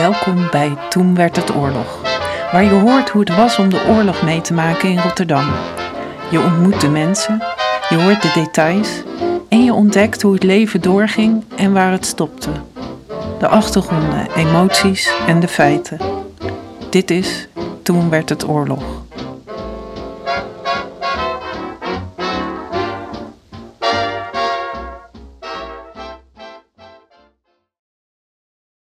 Welkom bij Toen werd het oorlog, waar je hoort hoe het was om de oorlog mee te maken in Rotterdam. Je ontmoet de mensen, je hoort de details en je ontdekt hoe het leven doorging en waar het stopte. De achtergronden, emoties en de feiten. Dit is Toen werd het oorlog.